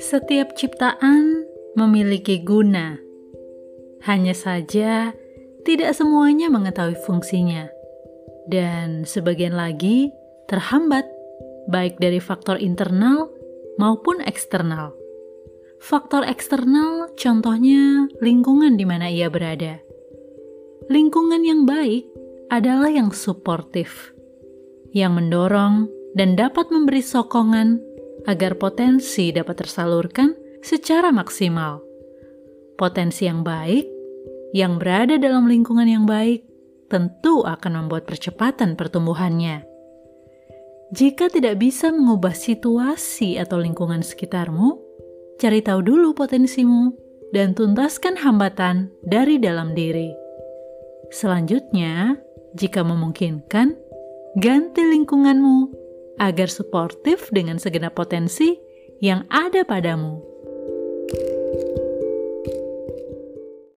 Setiap ciptaan memiliki guna, hanya saja tidak semuanya mengetahui fungsinya, dan sebagian lagi terhambat, baik dari faktor internal maupun eksternal. Faktor eksternal, contohnya lingkungan di mana ia berada. Lingkungan yang baik adalah yang suportif, yang mendorong dan dapat memberi sokongan agar potensi dapat tersalurkan secara maksimal. Potensi yang baik, yang berada dalam lingkungan yang baik, tentu akan membuat percepatan pertumbuhannya. Jika tidak bisa mengubah situasi atau lingkungan sekitarmu, cari tahu dulu potensimu dan tuntaskan hambatan dari dalam diri. Selanjutnya, jika memungkinkan, ganti lingkunganmu agar suportif dengan segenap potensi yang ada padamu. thank you